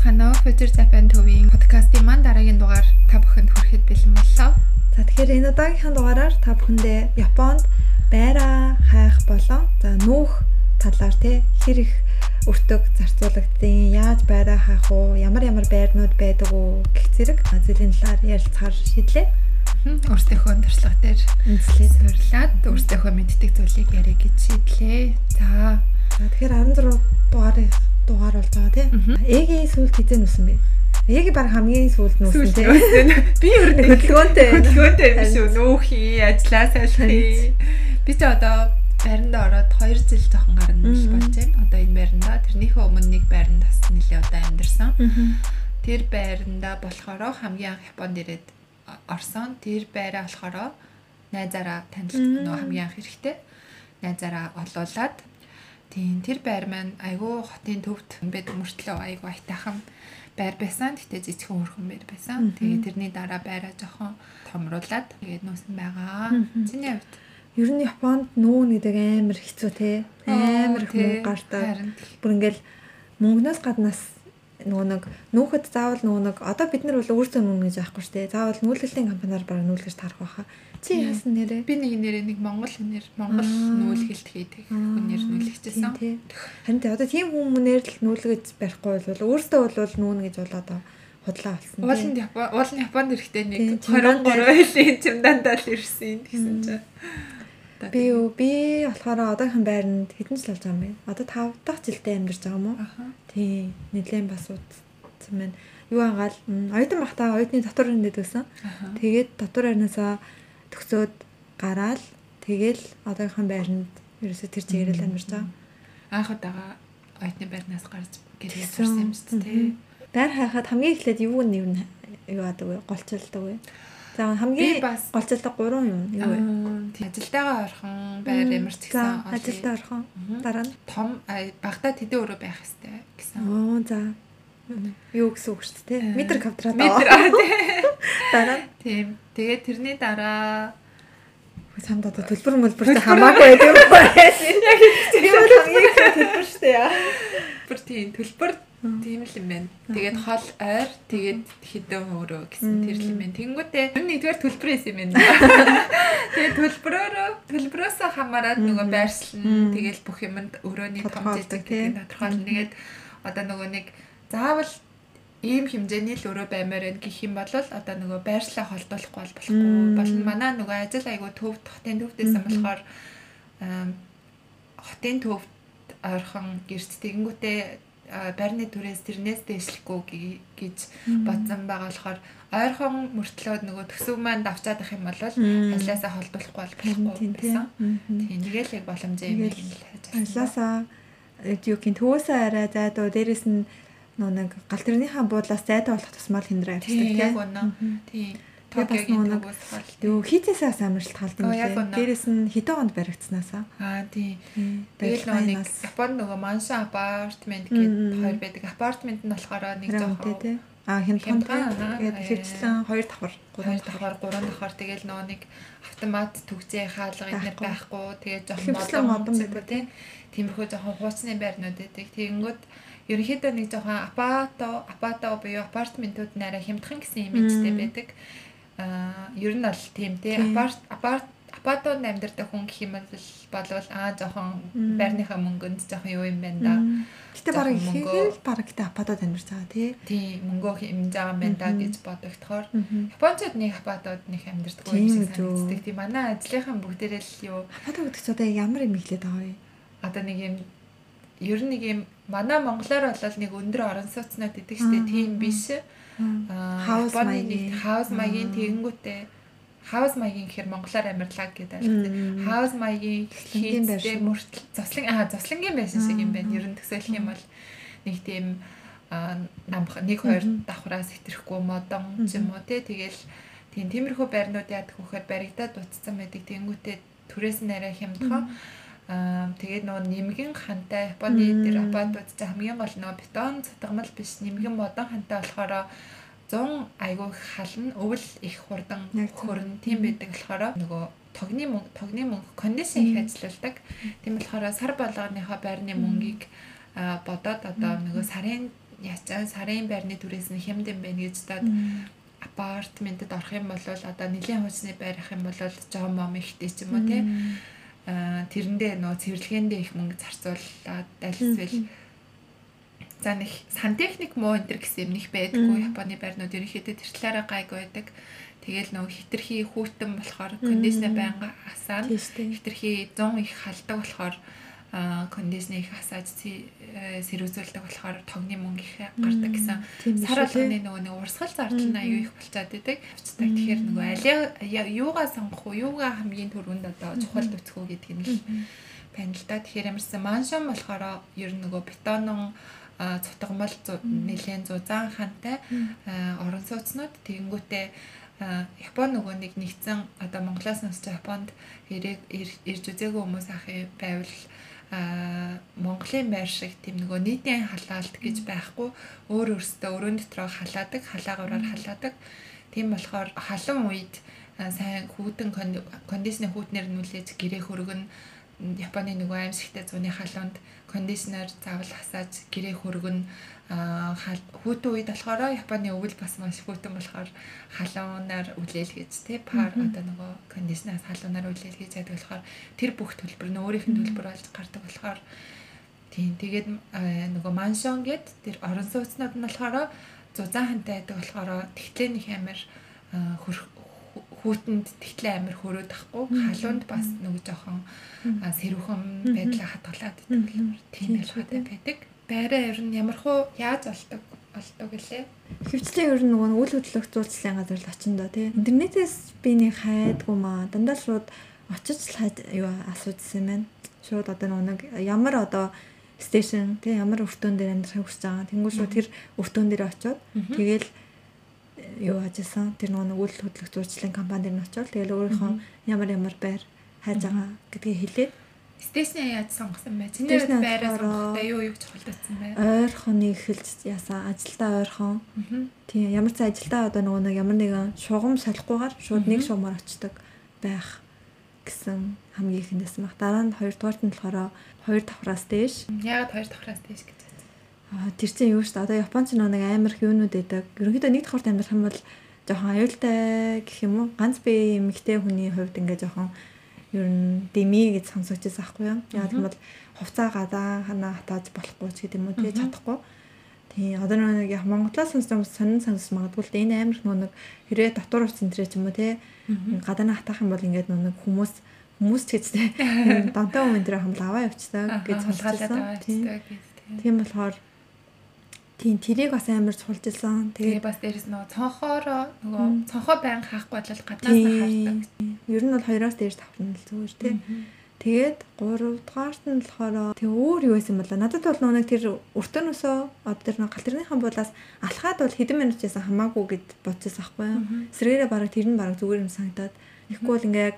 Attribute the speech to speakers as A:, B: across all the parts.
A: уу? Future Japan төвийн подкастын маань дараагийн дугаар та бүхэнд хүрэхэд бэлэн боллоо.
B: За тэгэхээр энэ удаагийнхаа дугаараар та бүхэндээ Японд байраа хайх болон за нүүх талаар те хэр их өртөг зарцуулагдсан, яаж байраа хайх уу, ямар ямар байрнууд байдаг уу гэх зэрэг зүйлийн талаар ярилцахаар шийдлээ.
A: Өөрсдийнхөө туршлага дээр
B: Үнслээ
A: сурлаад өөрсдийнхөө мэддэг зүйлийг яриа гэж шийдлээ. За
B: тэгэхээр 16 дугаарын дугаар болж байгаа тийм. Эгийн сүлд хизээ нүсэн бэ? Эгийн баг хамгийн сүлд нүсэн тийм.
A: би ер нь
B: Хөдөлгөөнтэй.
A: хөдөлгөөнтэй биш үү? Нүүхий, ажиллаа сайлхий. Би ч одоо байранда ороод 2 жил жоохон гарна л болж байна. Одоо энэ байранда тэрнийхээ өмнө нэг байранд бас нэлээ удаа амьдарсан. Тэр байранда болохоор хамгийн анх Японд ирээд орсон. Тэр байраа болохоор найзаараа танилцсан нөө хамгийн анх хэрэгтэй. Найзаараа олуулаад тийм тэр байр маань айгүй хотын төвд байдаг мөртлөө айгүй айтайхан байр байсан. Гэтэ жижигхэн хөрхөн байр байсан. Тэгээ тэрний дараа байраа жоохон томруулаад тэгээд нуусан байгаа. Чиний хувьд
B: Ер нь Японд нүүн гэдэг амар хэцүү те. Амар мөнгө гардаг. Бүр ингээл мөнгнөөс гаднаас нөгөө нэг нүүхэд заавал нөгөө нэг одоо бид нар бол өөрсдөө нүүн гэж аахгүй шүү дээ. Заавал нүүлгэлтийн компаниар бараг нүүлгэж тарах байхаа. Чи яасан нэрээ?
A: би нэг нэрээ нэг монгол хүнээр монгол нүүлгэлт хийдэг хүнээр нүүлгчээсэн.
B: тий. Харин тий одоо тийм хүмүүнээр л нүүлгэж барихгүй бол өөрсдөө бол нүүн гэж бол одоо худлаа болсон.
A: Уулын Япон уулын Японд ирэхдээ нэг
B: Тийм, чимдан
A: 23 жилийн чимдандаа л ирсэн гэсэн чинь.
B: Би юу би болохоор одоогийн байранд хэдэн жил болж байгаа юм бэ? Одоо 5 дахь жилдээ амьдарч байгаа юм уу? Тий. Нилээн бас утсан байна. Юу агаал оюутан бахта оюутны дотор байсан.
A: Аха.
B: Тэгээд дотор арнаасаа төгсөөд гараал тэгэл одоогийн байранд ерөөсө тэр чигээрэл амьдарч байгаа.
A: Анх удаага оюутны байрнаас гарч гэрээ сурсан юм шүү дээ.
B: Байр хайхад хамгийн эхлээд юу юу нь юу аадаг вэ? Голчлдог вэ? За хамгийн голчлдог гурван юм юу вэ?
A: ажилтайгаа орхон байр ямарч гэсэн
B: ажилдаа орхон. Дараа нь
A: том ай, багтаа тэдэн өрөө байх хэвээр гэсэн.
B: оо за юу гэсэн үг шүү дээ. Метр квадрат.
A: Метр тийм.
B: Дараа нь
A: Тийм. Тэгээд тэрний дараа
B: самд одоо төлбөр мөлбөртэй хамаагүй байдаг юм байна. Яг тийм төлбөр шүү дээ.
A: бүр тийм төлбөр тийм л юм байна. Тэгээд хол ойр тэгээд хідэн өөрөө гэсэн тэр л юм байна. Тэнгүүтээ нэгдүгээр төлбөрөөс юм байна. Тэгээд төлбөрөөрөө төлбөрөөс хамаарат нөгөө байршлан тэгээд бүх юмд өрөөний том жижиг гэдэг тодорхойлно. Тэгээд одоо нөгөө нэг заавал ийм хэмжээний л өрөө баймаар байна гэх юм бол одоо нөгөө байршлаа холдуулахгүй бол болохгүй. Болно манай нөгөө ажил айгуу төвд хотын төвдөөсөн болохоор хотын төвд ойрхон гэрт тэгэнгүүтээ а, байрны түрээс тэрнээс дээшлэхгүй гэж бодсон байгаа болохоор ойрхон мөртлөө нөгөө төсөв маань давчаад ах юм бол ажилласаа холдуулахгүй бол болохгүй байсан.
B: тийм.
A: Нэгэл яг боломжтой юм хайж авсан.
B: Ажилласаа юугийн төвөөсөө арай зайдуу дээрэс нь нөө нэг гал тэрнийхээ буудлаас зайдуу болох тусмал хиндрээ авчихдаг тийм.
A: Тийм.
B: Тэгээ бас нэг Юу хийцээсээ амжилт халдсан лээ. Дээрэс нь хэдэн онд баригдсанаасаа.
A: Аа тийм. Тэгэл нөгөө нэг Японд нөгөө маншин апартмент гэдэг хоёр байдаг. Апартмент нь болохоор нэг жоохон.
B: Аа хямдхан тэгээд
A: аа,
B: хөвчлэн 2 давхар
A: 2 давхар. 3 давхар. Тэгэл нөгөө нэг автомат төгзээ хаалга эднэр
B: Байхгүй.
A: тэгээд жоохон
B: модон байдаг,
A: тийм тиймэрхүү жоохон хуучны байрнууд байдаг. Тэгэнгүүт ерөнхийдөө нэг жоохон апато апато буюу апартментууд нарай хямдхан гэсэн имижтэй байдаг аа ер нь бол тийм тий апарт апарт апатод амьдардаг хүн гэх юм бол болвол аа жоохон байрныхаа мөнгөнд жоохон юу юм байна да
B: Гэтэ бараг
A: Жоохон
B: их
A: мөнгөө.
B: л бараг гэтэ апатод амьдарч байгаа тий.
A: тийм мөнгөө хэмжиж байгаа юм байна да гэж бодогдохоор. Японцод нэг апатод нэг амьдардаг юм шиг санагддаг. Тийм манай ажлынхан бүгдээрээ л юу
B: Апатод гэдэг чинь одоо ямар юм ихлээд байгаа вэ?
A: одоо нэг юм ер нь нэг юм манай монголоор бол нэг өндөр орон сууцнууд идэг штэ тийм биш. Аа Японы
B: маягийн.
A: хаус маягийн тэгэнгүүтээ хаус маягийн гэхэр монголоор амьрлаа гэдэг
B: Мм.
A: ойлгохтой. Хаус маягийн
B: шиг.
A: мөртл заслан аа заслангийн байшин шиг юм байна. Ер нь төсөөлөх юм бол нэг тийм намх нэг хоёр давхраас хэтрэхгүй модон ч юм уу тий тэгэл тийм тиймэрхүү байрнууд яадаг вөхөр баригдаад дуцсан байдаг. Тэнгүүтээ түрээс нь арай хямдхан Аа тэгээд нөгөө нэмгэн хантай Японы
B: Мм.
A: дээр апартууд ч хамгийн гол нөгөө бетон цатгамал биш нэмгэн модон хантай болохоор 100 айгүй хална өвөл их хурдан хөрн тийм байдаг болохоор нөгөө тогны мөнгө тогны мөнгө кондишн их ажилладаг. Тийм болохоор сар болгоныхоо байрны мөнгийг бодоод одоо нөгөө сарын яцаа сарын байрны түрээс нь хямд юм байна гэж дад апартментэд орох юм бол одоо нэлийн хуучны байрах юм бол жоо мом ихтэй ч юм уу тий а тэрэндээ нөө цэвэрлэгээндээ их мөнгө зарцуулаад дайлсвал. За нэг сантехник муу энэ төр гэсэн юм них байдаггүй. Японы байрнууд ерөнхийдөө тэр талаараа гайг байдаг. Тэгэл нөгөө хитрхи хүүтэн болохоор кондишнер байнга асаа. Хитрхи 100 их халдаг болохоор кондишнер их асааж сэрүүзүүлдэг болохоор тогны мөнгө их гардаг гэсэн. сар болгоны нөгөө нэг урсгал зардал нь аюу их болцоод. Авчдаг. Тэгэхээр нөгөө алиа юугаа сонгох уу, юугаа хамгийн түрүүнд одоо чухал төцгөө гэдг нь л байна л да. Тэгэхээр ямарсан маншон болохоор ер нь нөгөө бетонон цутгамал нэлээд зузаан хантай орон сууцнууд. Тэгэнгүүтээ Япон нөгөө нэг нэгдсэн одоо Монголоос нусч Японд ирээд ирж үзээгүй хүмүүс ах байвал Монголын байр шиг тийм нөгөө нийтийн халаалт гэж байхгүй. Өөр өөртөө өрөөнд дотроо халаадаг халаагаараар халаадаг. Тийм болохоор халуун үед сайн хүүтэн кондишнер хүүтнэр нүлээж гэрээ хөргөн Японы нөгөө аимшигтай зууны халуунд кондишнер заавал хасааж гэрээ хөргөн хүүтэн үед болохоор Японы өвөл бас маш хүүтэн болохоор халуунаар үлээл гэж тий пар одоо нөгөө кондишнераас халуунаар үлээл гэж яадаг болохоор тэр бүх төлбөр нь өөрийнх нь төлбөр болж гардаг болохоор тийм тэгээд нөгөө маншон гэд тэр орон сууцнууд нь болохоор зузаан хантай байдаг болохоор тэгтлээ нэг амар хүүтэнд тэгтлээ амир хөрөөд ахгүй халуунд бас нөгөө жоохон сэрүүхэн байдлаа хатгалаад тийм ялгаатай байдаг. Байраа ер нь ямар хуу яаж олдог олдог гэлээ.
B: Хөвчлээ ер нь нөгөө үйл хөдлөх зуулцлын газар л очиндоо тий. Интернетээс би нэг хайдгүй маа дандаа шууд очиж юу асуужсэн байна. Шууд одоо нөгөө ямар одоо стейшн тий ямар өртөөн дээр амьдрахыг хүсэж байгаа. Тэнгүү шууд тэр өртөөн дээр очиод тэгээл юу ажилласан. Тэр нөгөө үйл хөдлөх зурчлалын компани дээр нь очивол тэгэл өөрийнхөө ямар ямар байр хайж байгаа гэдгийг хэлээд
A: Стесний яаж сонгосон бай? Чиний байраа сонгохдоо юу юу чухалдсан бай?
B: Ойрхон эхэлж яасан ажилдаа ойрхон. Тийм ямар ч ажилдаа одоо нөгөө нэг ямар нэгэн шугам солихгүйгээр шууд нэг шугамаар очдог байх гэсэн хамгийн ихэндээс мах. Дараа нь хоёрдугаарт нь болохоор хоёр давхраас дээш.
A: Яагаад хоёр давхраас дээш гэж
B: Аа тэр чинь юу шүү дээ. Одоо Японч нэг амар их юунууд байдаг. Ерөнхийдөө нэг давхарт амьдрах юм бол жоохон аюултай гэх юм уу? Ганц би эмэгтэй хүний хувьд ингээ жоохон ер нь дими гэж сонсогчээс ахгүй юу? Яа гэвэл хувцаа гадаа ханаа хатааж болохгүй ч гэдэг юм уу? Тэгээ чадахгүй. Тий, одоо нэг яг Монголоос сонссон сонин сонс магадгүй л энэ амар нэг хэрэг дотор утсан дээр ч юм уу те гадаа хатаах юм бол ингээд нэг хүмүүс хүмүүс ч гэжтэй донтой хүмүүс дээр хамт аваа явчихсан гэж сонсчихсан. Тийм болохоор Тийм тэрийг бас амар суулжилсан.
A: Тэгээ бас дээрэс нөгөө цонхоороо нөгөө цонхоо байнга хаахгүй бол гаднаас нь хардаг.
B: Ер нь бол хоёроос дээш тавхна л зүгээр тий. Тэгээд гуравдугаарт нь болохоор тэг өөр юу байсан бэлээ. Надад бол нөгөө тэр өртөнөөсөө одоо тэр нөгөө галтерныхан буулаас алхаад бол хэдэн минут яасан хамаагүй гэд бодчихсан байхгүй юу. Сэргээрээ бараг тэр нь бараг зүгээр юм санагдаад. Тэгэхгүй бол ингээ яг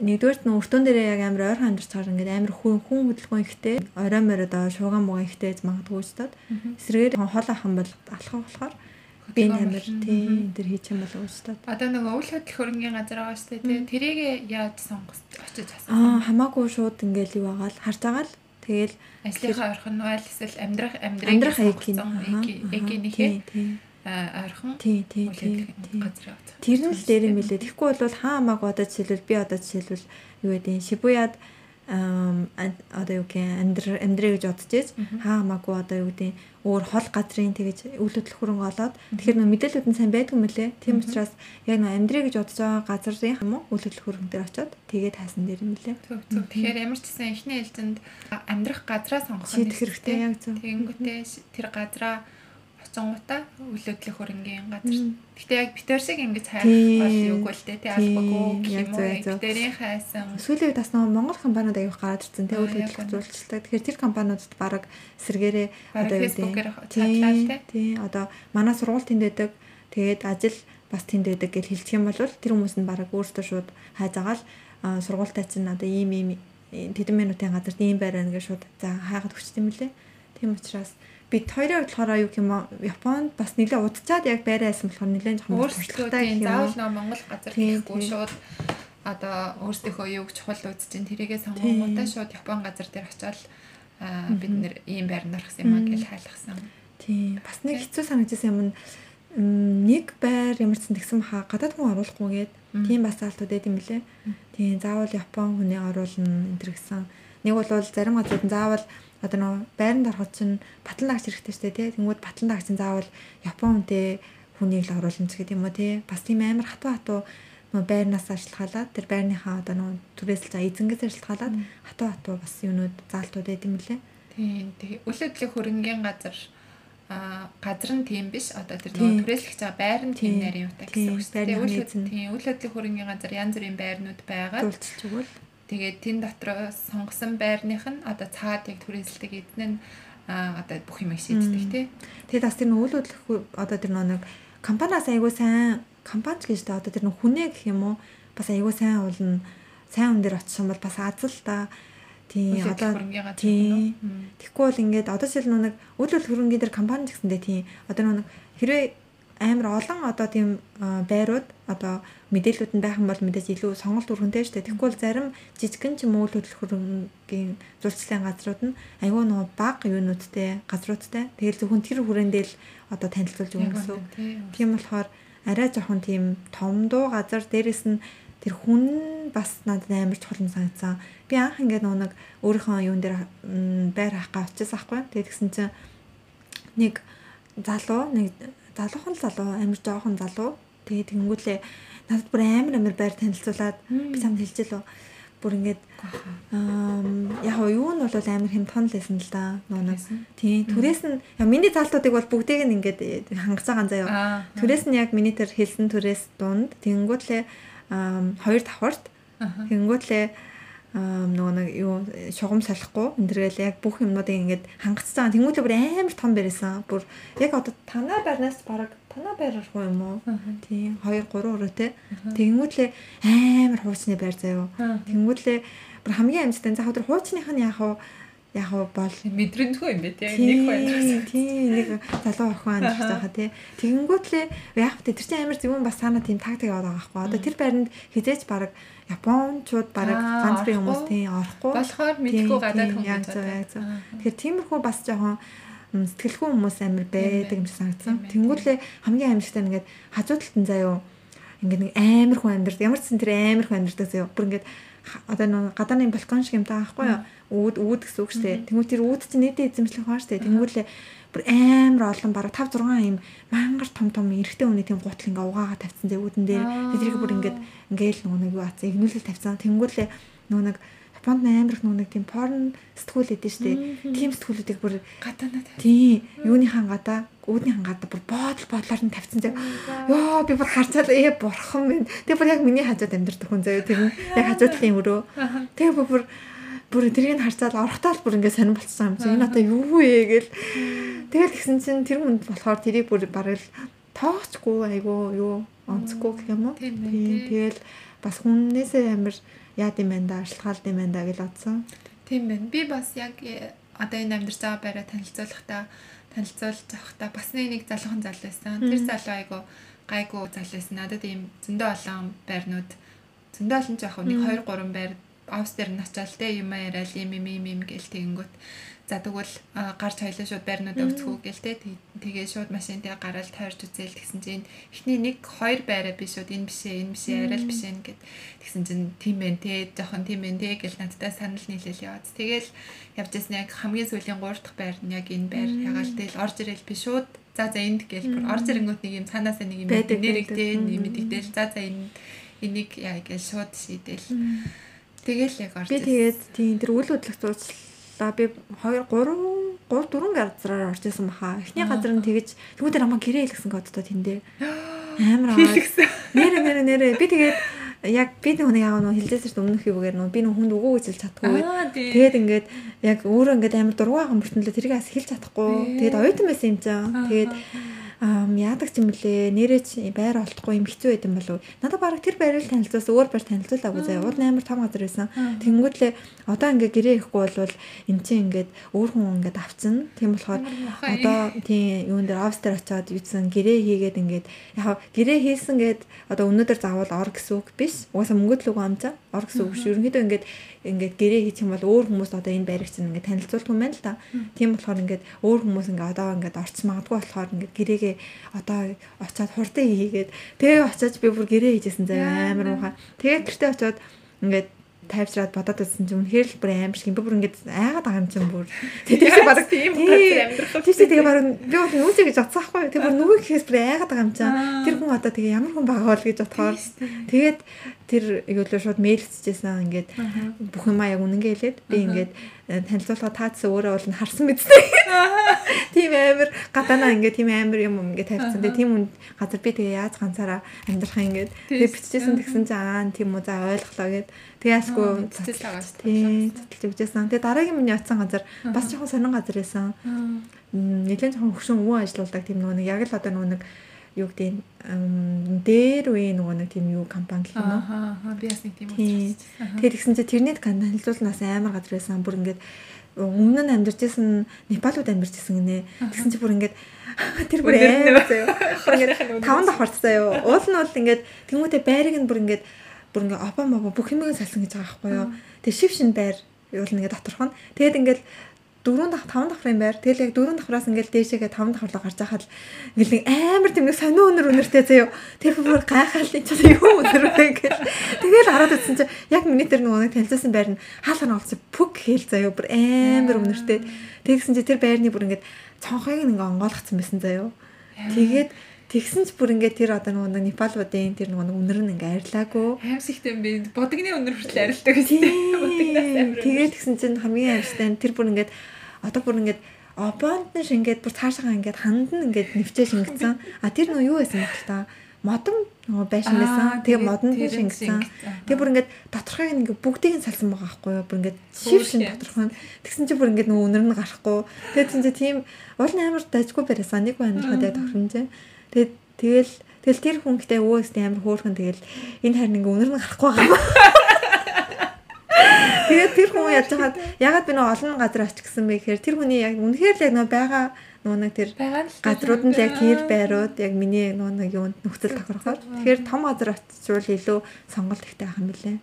B: нэгдүгээрт нь өртөн дээрээ яг амар амьдарч байгаа ингээд амар хүн хүн хөдөлгөөн ихтэй орой морой доо шууган мууган ихтэй магадгүй ч таад эсрэгээр хол ахын бол алхах болохоор би амар тийм тэр хийж юм болов уу таад
A: одоо нөгөө үйл хөдлөх хөрөнгөний газар байгаа шүү дээ тэрийг яаж сонгож очиж
B: асуусан аа хамаагүй шууд ингээд юу байгаа л харж байгаа л Тэгэл
A: ажлынхаа орхон нь аль эсвэл амьдрах амьдрах эгийн эгийнхээ ойрхон
B: тий тий. тий газар Тэр нь л дээр юм. билээ. Тэгэхгүй бол хаа хамааг одоо жишээлбэл би одоо жишээлбэл юу гэдэг Шибуяд одоо юу гэх амьдр амьдрэ гэж бодож ийж хаа хамаагүй одоо юу гэдэг өөр хол газрын тэгэж өвлөдөл хөрөнгө олоод тэгэхээр нөө мэдээлүүд нь сайн байдгүй мөлий. Тийм учраас яг нөө амьдрэ гэж бодож байгаа газрын юм уу өвлөдөл хөрөнгө дээр очиод тэгээд хайсан дээр юм лээ.
A: Тэгэхээр ямар ч гэсэн эхний ээлжинд амьдрах газраа сонгох
B: нь хэрэгтэй яг зөв.
A: Тэгэнгүүтээ тэр газраа зонгуудаа өлөөдлөх хөрөнгөний газар. Гэтэ яг битэр шиг ингэж хайх бол юугүй л дээ тий албагүй юм уу битэрийн хайсан.
B: Сүүлийн үед бас нөгөө Монгол компаниуд аяг гараад ирсэн тий өлөөдлөх зурчилдаг. Тэгэхээр тэр компаниудад баг сэргээрээ
A: одоо юу тий
B: тий одоо манай сургууль тэнд байдаг. Тэгээд ажил бас тэнд байдаг гэж хэлчих юм бол тэр хүмүүс нь баг өөртөө шууд хайж агаал сургуультай чинь одоо ийм ийм тэдэн минутын газарт ийм байраа гэж шууд за хайгаад өгчт юм лээ. Тийм учраас бид хоёроо болохоор юу юм Японд бас нэлээд удцаад яг байраа байсан болохоор нэлээд
A: жоохон өөрсдөө заавал нөө Монгол газар гэхгүй шууд одоо өөрсдийнхөө юуг чухал үзэж ин тэрийгээ сонгонгуудаа шууд Япон газар дээр очиод бид нэр ийм байранд орох юм аа гэж хайлахсан.
B: Тийм. Бас нэг хэцүү санагдсан юм нь нэг байр ямар ч тэгсэн хаа гадаад хүн оруулахгүйгээд тийм бас заалтууд байд юм лээ. Тийм. Заавал Япон хүний оруулна энэ гэсэн. Нэг бол зарим газрууд заавал одоо нөө байранд ороход чинь батлан дагч хэрэгтэй шүү дээ тий. Тэнгүүд батлан дагч чинь заавал Япон хүнтэй хүнийг л оруулна ч гэдэг юм уу тий. Бас тийм амар хатуу хатуу нөө байрнаас ажиллахалаад тэр байрныхаа одоо нөө түрээс л за эзэнгээс ажиллахалаад хатуу хатуу бас юунууд заалтууд байд юм лээ.
A: Тийм. Тэгээ үйл хөдлөх хөрөнгийн газар а газар нь тийм биш одоо тэр нөгөө түрээслэгч байгаа байр нь тийм нарийн утаа гэсэн үг шүү дээ. Тийм үйл хөдлөх хөрөнгийн газар янз бүрийн байрнууд байгаа.
B: Дуулчих чигвэл
A: тэгээд тэн дотор сонгосон байрных нь одоо цаад яг түрээсэлдэг эдэн нь одоо бүх юм шийддэг тий.
B: Тэгээд бас тэр үйл хөдлөх одоо тэр нэг компаниас айгуу сайн компани гэж та одоо тэр хүнээ гэх юм уу? Бас айгуу сайн уулна сайн хүн дээр очсон бол бас аз л та Тийм одоо тийм. Тэгэхгүй бол ингээд одоо жишээл нэг үйлдвэр хөрөнгөний дээр компани гэсэндээ тийм одоо нэг хэрвээ амар олон одоо тийм байрууд одоо мэдээлүүд нь байх юм бол мэдээж илүү сонголт өргөнтэй шүү дээ. Тэгэхгүй бол зарим жижигэн ч юм уу үйлдвэр хөрөнгөний зурцлын газрууд нь айгүй нөгөө баг юунуудтай газруудтай. Тэгэл зөвхөн тэр хүрээндээ л одоо танилцуулж өгнө гэсэн. Тийм болохоор арай жоохон тийм том дуу газар дээрэс нь тэр хүн бас надад амар чухал юм санагдсан. Би анх ингээд нэг өөрийнхөө юун дээр байр хаах га очиж байхгүй. Тэгээд тэгсэн чинь нэг залуу нэг залуухан залуу амар жоохон залуу. Тэгээд тэнгүүлээ надад бүр амар амар байр танилцуулаад би чамд хэлж лөө бүр ингээд яг юу нь бол амар хэмтхан л байсан л да. Нуунаас. Тийм. Түрээс нь миний залтуудыг бол бүгдийг нь ингээд хангаж байгаа заяа. Түрээс нь яг миний тэр хэлсэн түрээс дунд тэнгүүтлээ хоёр давхарт тэгэнгүүтлээ нөгөө нэг юу шугам салахгүй энэ яг бүх юмнуудыг ингээд хангацсан. Тэнгүүтлээ бүр амар том барьсан. Бүр яг одоо танаа байрнаас бараг танаа уу юм уу? Тийм 2 3 өрөөтэй. Тэнгүүтлээ амар хуучны байр заяо. Тэнгүүтлээ бүр хамгийн амжилттай за өдөр хуучных нь яг уу яг бол
A: мэдрэнтгүй юм бэ тий? Нэг
B: хоёр тий нэг залуу охин анх байгаа тий. Тэгэнгүүтлээ яг тэр чинь амар зөвөн бас санаа тийм тактик яваад байгаа байхгүй. Одоо тэр байранд хизээч баг японочууд баг ганц би хүмүүс тий орохгүй.
A: Болохоор мэдгүй гадаад хүмүүс
B: яг зөв яг зөв. Тэгэхээр тиймэрхүү бас жоохон сэтгэлгүй хүмүүс амар байдаг юм шиг санагдсан. тэнгүүтлээ хамгийн амжилттай нэгээд хажуу талд нь заяо. Ингээд нэг амар хүн амьдэрдэг ямар ч сан тэр амар хүн амьдэрдэг заяо. Бүр ингээд одоо нэг гадааны балкон шиг юм таа байхгүй юу үүд үүд гэсэн үг штэ. Тэнгүүт тэр үүд чинь нийтээ эзэмшлэх хаа штэ. Тэнгүүлээ бүр амар олон бараг 5 6 юм мангар том том эрэгтэй хүний тийм гутал ингээ угаагаа тавьсан зэ үүдэн дээр. Тэдрийг бүр ингээд ингээл нөгөө нэг юу аацсан игнүүлэл тавьсан. Тэнгүүлээ нөгөө нэг Японд амар их нүг тийм порн сэтгүүл эдэн штэ. Тийм сэтгүүлүүдийг бүр
A: гадаанаа
B: тийм юуныхан гадаа үүднийхэн гадаа бүр боодол бодлоор нь тавьсан зэрэг ёо би бүр харцаад ээ бурхан минь. Тэгээ бүр яг миний хажууд амьдэрдэг хүн заяа тэр яг хажууд талын өрөө. Тэгээ бүр бүр тэрийг харцаад орохдоо л бүр ингээд сонирн болцсон юм чи. Энэ одоо юу вэ гээл тэгэл гисэн чинь тэр хүнд болохоор тэрийг бүр бараг л тоочгүй айгу юу онцгүй гэх юм уу? Тийм тэгэл бас хүннээсээ амир яад юм байна да аршлахаалд юм байна да гэж бодсон.
A: Тийм байна. Би бас яг э, одоо энэ амьдарч байгаа байраа танилцуулахдаа танилцуулж авахдаа бас нэг залуухан залуу байсан. Тэр залуу айгу гайгүй залуу байсан. Надад ийм зөндөө олон байрнууд зөндөө олон жоох нэг 2 3 байр офс дээр нь очиад те юм яриад юм юм юм гэл тэгэнгүүт За тэгвэл гарч хоёлаа шууд байрнуудаа өцгөө гээл те тэгээ шууд машинтаа гараад тойрч үзээл тэгсэн чинь эхний нэг хоёр байраа би шууд энэ бишээ энэ бишээ арай л бишээ гэд тэгсэн чинь тийм байх те жоохон тийм байх те гэл надтай санал нийлээл яваад тэгэл явж ясна яг хамгийн сүүлийн 3 дахь байр нь яг энэ байр. Ягаал тэгэл орж ирэл би шууд за за энд гээл бүр орж ирэнгүүт нэг юм цаанаасаа нэг юм нэрэгтэй юм мэдэгдээл за за энэ энийг яа гээл шууд шийдэл. Тэгэл яг орж.
B: Би тэгээд тийм тэр үйл хөдлөх зурцлаа би 2 3 3 4 газраар орж исэн баха. Эхний газар нь тэгэж түүгээр амаа гэрээ хэлгсэн кодтой тэндээ. Амар аа. Нэрэ нэрэ нэрэ би тэгээд яг би нэг яг нөө хилжээс өмнөх юугаар нөө би нөө хүнд өгөө хэлж чадахгүй. Тэгээд ингээд яг өөрөө ингээд амар дургуй байгаа мөртнөлөө тэрийг бас хэлж чадахгүй. Тэгээд оюутан байсан юм чам. Тэгээд яадаг юм блэ нэрээ байр олдохгүй юм хэцүү байд юм болов надад баг тэр байрыг танилцуулсан өөр байр танилцуулаагүй заяа. Уул амар том газар байсан. Тэнгүүтлээ одоо ингээ гэрээ ихгүй болвол эн чинь ингээд өөр хүн ингээд авцсан. Тийм болохоор одоо тийм юун дээр офс дээр очиод юусэн гэрээ хийгээд ингээд яг гэрээ хийсэн гээд одоо өнөөдөр заавал ор гэсэн үг биш. Угаасаа мөнгөд л үгүй амжаа ор гэсэн үг шүү. Ерөнхийдөө ингээд ингээд гэрээ хийх юм бол өөр хүмүүс одоо энэ байрыг чинь ингээд танилцуулдаг юм байна л да. Тийм болохоор ингээд өөр хүмүүс ингээд одоо ингээд орц магадгүй болохоор ингээд гэрээгээ одоо очиад хурдан хийгээд тэгээ очиад би бүр гэрээ хийжсэн заа амар муухай. Тэгээ гэртээ очиод ингээд тайвшраад бодоод үзсэн чинь үнэхээр л бүр амар шиг. Би бүр ингэж айгаад байгаа юм чинь бүр. Тэгээс баг тийм амьдрах тийм тэгээ баг би бол нүсэ гэж бодсон байхгүй тэгээ бүр нүгөө гэхээс бүр айгаад байгаа юм чинь. Тэр хүн одоо тэгээ ямар хүн байгаа бол гэж бодохоор. Тэгээд тэр юулаа шууд мэйл хийчихсэн ингээд бүх юм аа яг үнэнгээ хэлээд би ингээд танилцуулга таацсан өөрөө бол харсан биз дээ. Тийм амар гадаанаа ингээд тийм амар юм ингээд тавьсан. Тэгээ тийм хүн газар би тэгээ яаж ганцаараа амьдрах юм ингээд тэгээ биччихсэн тэгсэн чинь аа тийм үү за ойлголоо гэд тэгээ ясгүй цэцэл тагаад тийм цэцэлж өгчээсэн. Тэгээ дараагийн миний очисан газар бас жоохон сонин газар байсан. Нэлээд жоохон хөвшин өвөө ажиллаулдаг тийм нөгөө яг л одоо нөгөө нэг юу гэдэг дээр үе нөгөө нэг тийм юу компани гэх юм уу.
A: Аа би бас нэг тийм
B: үү. Тэр ихсэн чинь тэрний танилцуулнаас амар газар байсан. Бүр ингээд өмнө нь амьдарч исэн Непалууд амьдарч исэн гинэ. Тэгсэн чинь бүр ингээд тэр бүр амар заяа. Ингээд таван давхарт заяа. Уул нь бол ингээд тэмүүтэ байрыг нь бүр ингээд бүр ингээд опа мопо бүх юмыг салсан гэж байгаа байхгүй юу. Тэг шив шин байр юул нэгэ доторх нь. Тэгэд ингээд дөрөв дах таван давхрын байр. Тэгэл яг дөрөв давхраас ингээл дээшээгээ таван давхарлаа гарч байхад ингээл амар тийм нэг сонио өнөр өнөртэй заяа. Тэр бүр гайхаад энэ ч юу өнөр вэ гэх. Тэгэл хараад үзсэн чинь яг миний тэр нөгөө нэг танилцсан байр нь хаалга нь олцсон пүк хэл заяа. Бүр амар өнөртэй. Тэгсэн чинь тэр байрны бүр ингээд цонхойг ингээ онгойлгцсан байсан заяа. Тэгээд Тэгсэн ч бүр ингээд тэр одоо нөгөө Непалуудын тэр нөгөө үнэр нь ингээ арилаагүй.
A: Аимсигтэй би бодгны үнэр хүртэл арилдаг гэсэн.
B: Тэгээд тэгсэн чинь хамгийн аимштай тэр бүр ингээд одоо бүр ингээд обонд нь шингээд бүр цаашаа ингээд ханд нь ингээд нэвчээ шингэсэн. А тэр нөө юу байсан бэ та? Модон нөгөө байшин байсан. Тэгээ модон нь шингэсэн. Тэгээ бүр ингээд доторхойг ингээд бүгдийг нь салсан байгаа байхгүй юу? Бүр ингээд шив шин доторхой. Тэгсэн чинь бүр ингээд нөгөө өнөр нь гарахгүй. Тэгээ чинь тийм уул амар дажгүй барьсан. Нэг байна хадаа тохиромжээ. Тэгээ тэгэл тэгэл тэр хүн гэдэг өөстэй амар хөөрхөн тэгэл энэ харин ингээд өнөр нь гарахгүй байгаа. Тэгээд тэр хүн яаж хаад ягаад би нөө олон газар очих гэсэн бэ гэхээр тэр хүний яг үнэхээр л яг нөө байгаа нөө нэг тэр газрууд нь яг тэр байрууд яг миний нөө нэг юунд нөхцөл тохирохоор тэгэхээр том газар очивол илүү сонголт ихтэй ах юм билээ.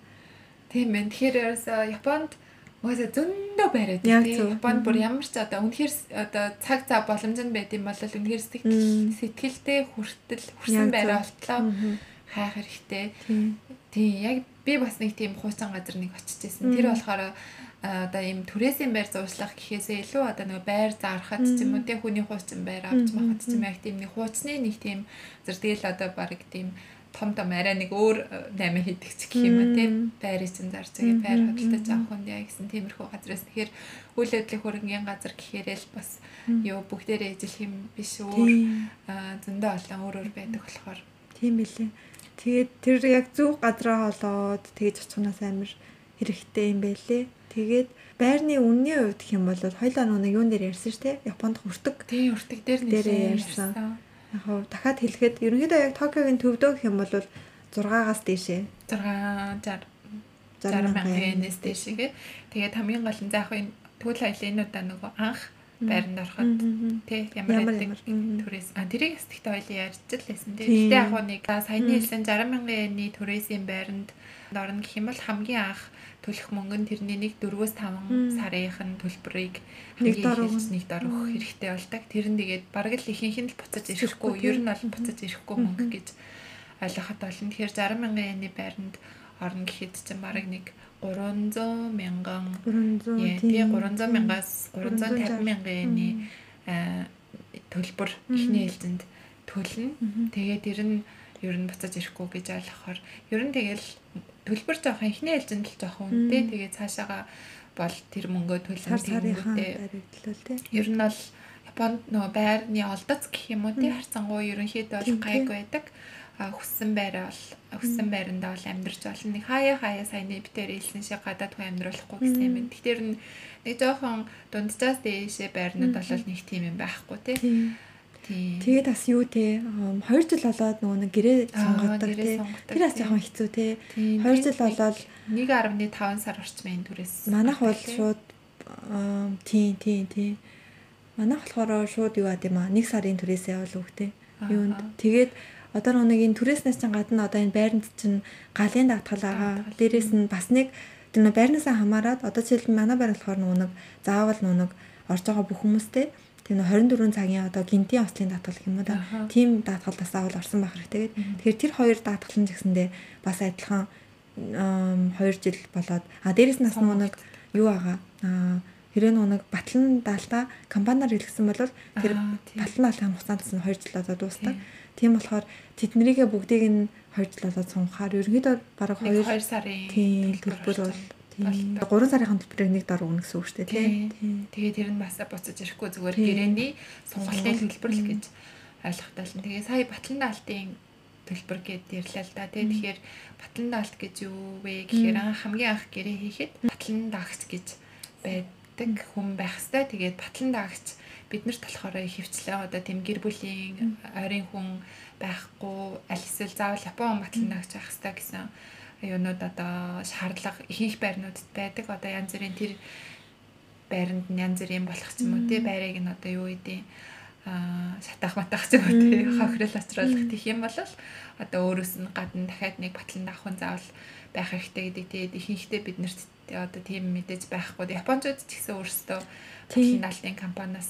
A: Тийм байна. Тэгэхээр Японд Угаасаа зөндөө байраад тийм. Японд бүр ямар ч одоо үнэхээр одоо цаг цаа боломж нь байд юм бол үнэхээр сэтгэл сэтгэлтэй хүртэл хүрсэн байраа болтлоо. Хайх хэрэгтэй. Тийм яг би бас нэг тийм хуучин газар нэг очиж исэн. Тэр болохоор одоо ийм түрээсийн байр зуршлах гэхээсээ илүү одоо нэг байр зархад ч юм уу тий хүний хуучин байр авч махад ч юм яг тийм нэг хуучны нэг тийм зэрэг тэгэл одоо баг тийм том том арай нэг өөр 8 хийдэг ч гэх юм уу тийм чинь зарж байгаа байр хөдөлтөж авах хүн яа гэсэн тиймэрхүү газраас. Тэгэхээр үйл явдлын хөрөнгөний газар гэхээрээ л бас юу бүгдээрээ ижил юм биш өөр зөндөө олон өөр өөр байдаг болохоор.
B: Тийм билээ Тэгээд тэр яг зөв газраа олоод тэгж очихнаас амар хэрэгтэй юм байлээ. Тэгээд байрны үнний хувьд гэх юм бол хоёлаа нэг юун дээр ярьсан шүү дээ. Японд хүртэг.
A: Тийм хүртэг дээр
B: нэлээд ярьсан. Яг хоо дахиад хэлэхэд ерөнхийдөө яг Токиогийн төвдөө гэх юм бол 6-аас дээшээ.
A: 6 60 мянган yen-ээс дээшээгээ. Тэгээд хамгийн гол нь заах энэ тэгвэл айлынуудаа нөгөө анх байранд ороход. Тий ямар байдаг түрээс а тэрийг сэтгэхтэй хоёлын ярьж л лээсэн тий. Гэтэ яг нэг саяны хэлсэн 60 мянган yen-ний түрээсийн байранд орно гэх юм бол хамгийн анх төлөх мөнгө нь тэрний нэг 4-5 сарынх нь төлбөрийг хамгийн ихэлж нэг дор өгөх хэрэгтэй болдог. Тэр нь тэгээд бараг л ихэнх нь л буцаж ирэхгүй, ер нь бол буцаж ирэхгүй мөнгө гэж ойлгоход болно. Тэгэхээр 60 мянган yen-ний байранд орно гэхэд чинь бараг нэг 300 мянган.
B: 300
A: тий 300 мянгаас 350 мянган yen-ий төлбөр ихний ээлжинд төлнө. Тэгээд тэр нь ер нь буцаж ирэхгүй гэж ойлгохоор ер нь тэгэл төлбөр жоохон ихний ээлжинд л жоохон үнэтэй. Тэгээд цаашаага бол тэр мөнгөө төлнө
B: тийм.
A: Ер нь бол Японд нөгөө байрны олдоц гэх юм уу тий харцангуй ерөнхийдөө бол гайг байдаг. Хүссэн байраа бол хүссэн байрандаа бол амьдарч болно. Нэг хаяа хаяа саяны битээр хэлсэн шиг гадаад хүн амьдруулахгүй гэсэн юм. Тэгэхээр нэг жоохон дунджаас дээшээ байрнууд бол нэг тийм юм байхгүй тий.
B: Тэгээд бас юу те 2 жил болоод нөгөө нэг гэрээ сонгодог те. Тэр бас жоохон хэцүү те. 2 жил болоод
A: 1.5 сар орчмын төрөөс.
B: Манайх бол шууд тий тий тий. Манайх болохоор шууд юу ад юм аа 1 сарын төрөөсөө бол үгтэй. Юунд тэгээд одоо нэг энэ түрээснээс чинь гадна одоо энэ байранд чинь галын дагтгал байгаа. Дээрээс нь бас нэг тэр байрнаасаа хамаарат одоо жишээл манай байр болохоор нэг заавал нэг орж байгаа бүх хүмүүстэй тэр нөө 24 цагийн одоо гинтийн ослын даатгал гэх юм уу да. Тим даатгалаас заавал орсон байх хэрэгтэй. Тэгэхээр тэр хоёр даатгалын жигсэндээ бас адилхан 2 жил болоод а дээрэс нас нэг юу байгаа. Аа хэрэг нэг батлан даалтаа компаниар хэлсэн бол тэр батлан даалтын хугацаанд нь 2 жил одоо дуусдаг. Тийм болохоор тэднэрийгээ бүгдийг нь 2 жил болоод сунхаар ерөнхийдөө бараг 2
A: 2 сарын
B: төлбөр бол Тийм. 3 сарын төлбөрийг нэг дор өгнө гэсэн үг шүү дээ
A: тийм. Тэгээ тэр нь бас буцаж ирэхгүй зүгээр гэрээний сонголтын төлбөр л гэж ойлгохтой л. Тэгээ сая Батлан даалтын төлбөр гэд ирлээ л да. Тэгээ тэгэхээр Батлан даалт гэж юу вэ гэхээр хамгийн анх гэрээ хийхэд Батлан даагч гэж байдаг хүн байх хэвээр. Тэгээд Батлан даагч биднэрт болохоор хөвчлээ одоо тийм гэр бүлийн ойрын хүн байхгүй аль эсвэл заавал Япон батлан даагч байх хэвээр гэсэн юунууд одоо шаардлага ихэнх байрнуудад байдаг. Одоо янз бүрийн тэр байранд нь янз бүрийн болох ч юм уу тий байрыг нь одоо юу гэдэг аа шатах матах ч юм уу тий хохирол очруулах гэх юм бол одоо өөрөөс нь гадна дахиад нэг батлан давхын заавал байх хэрэгтэй гэдэг. Тий ихэнхдээ бид нарт одоо тийм мэдээж байхгүй. Япончууд ч гэсэн өөрсдөө батлан даалтын компаниас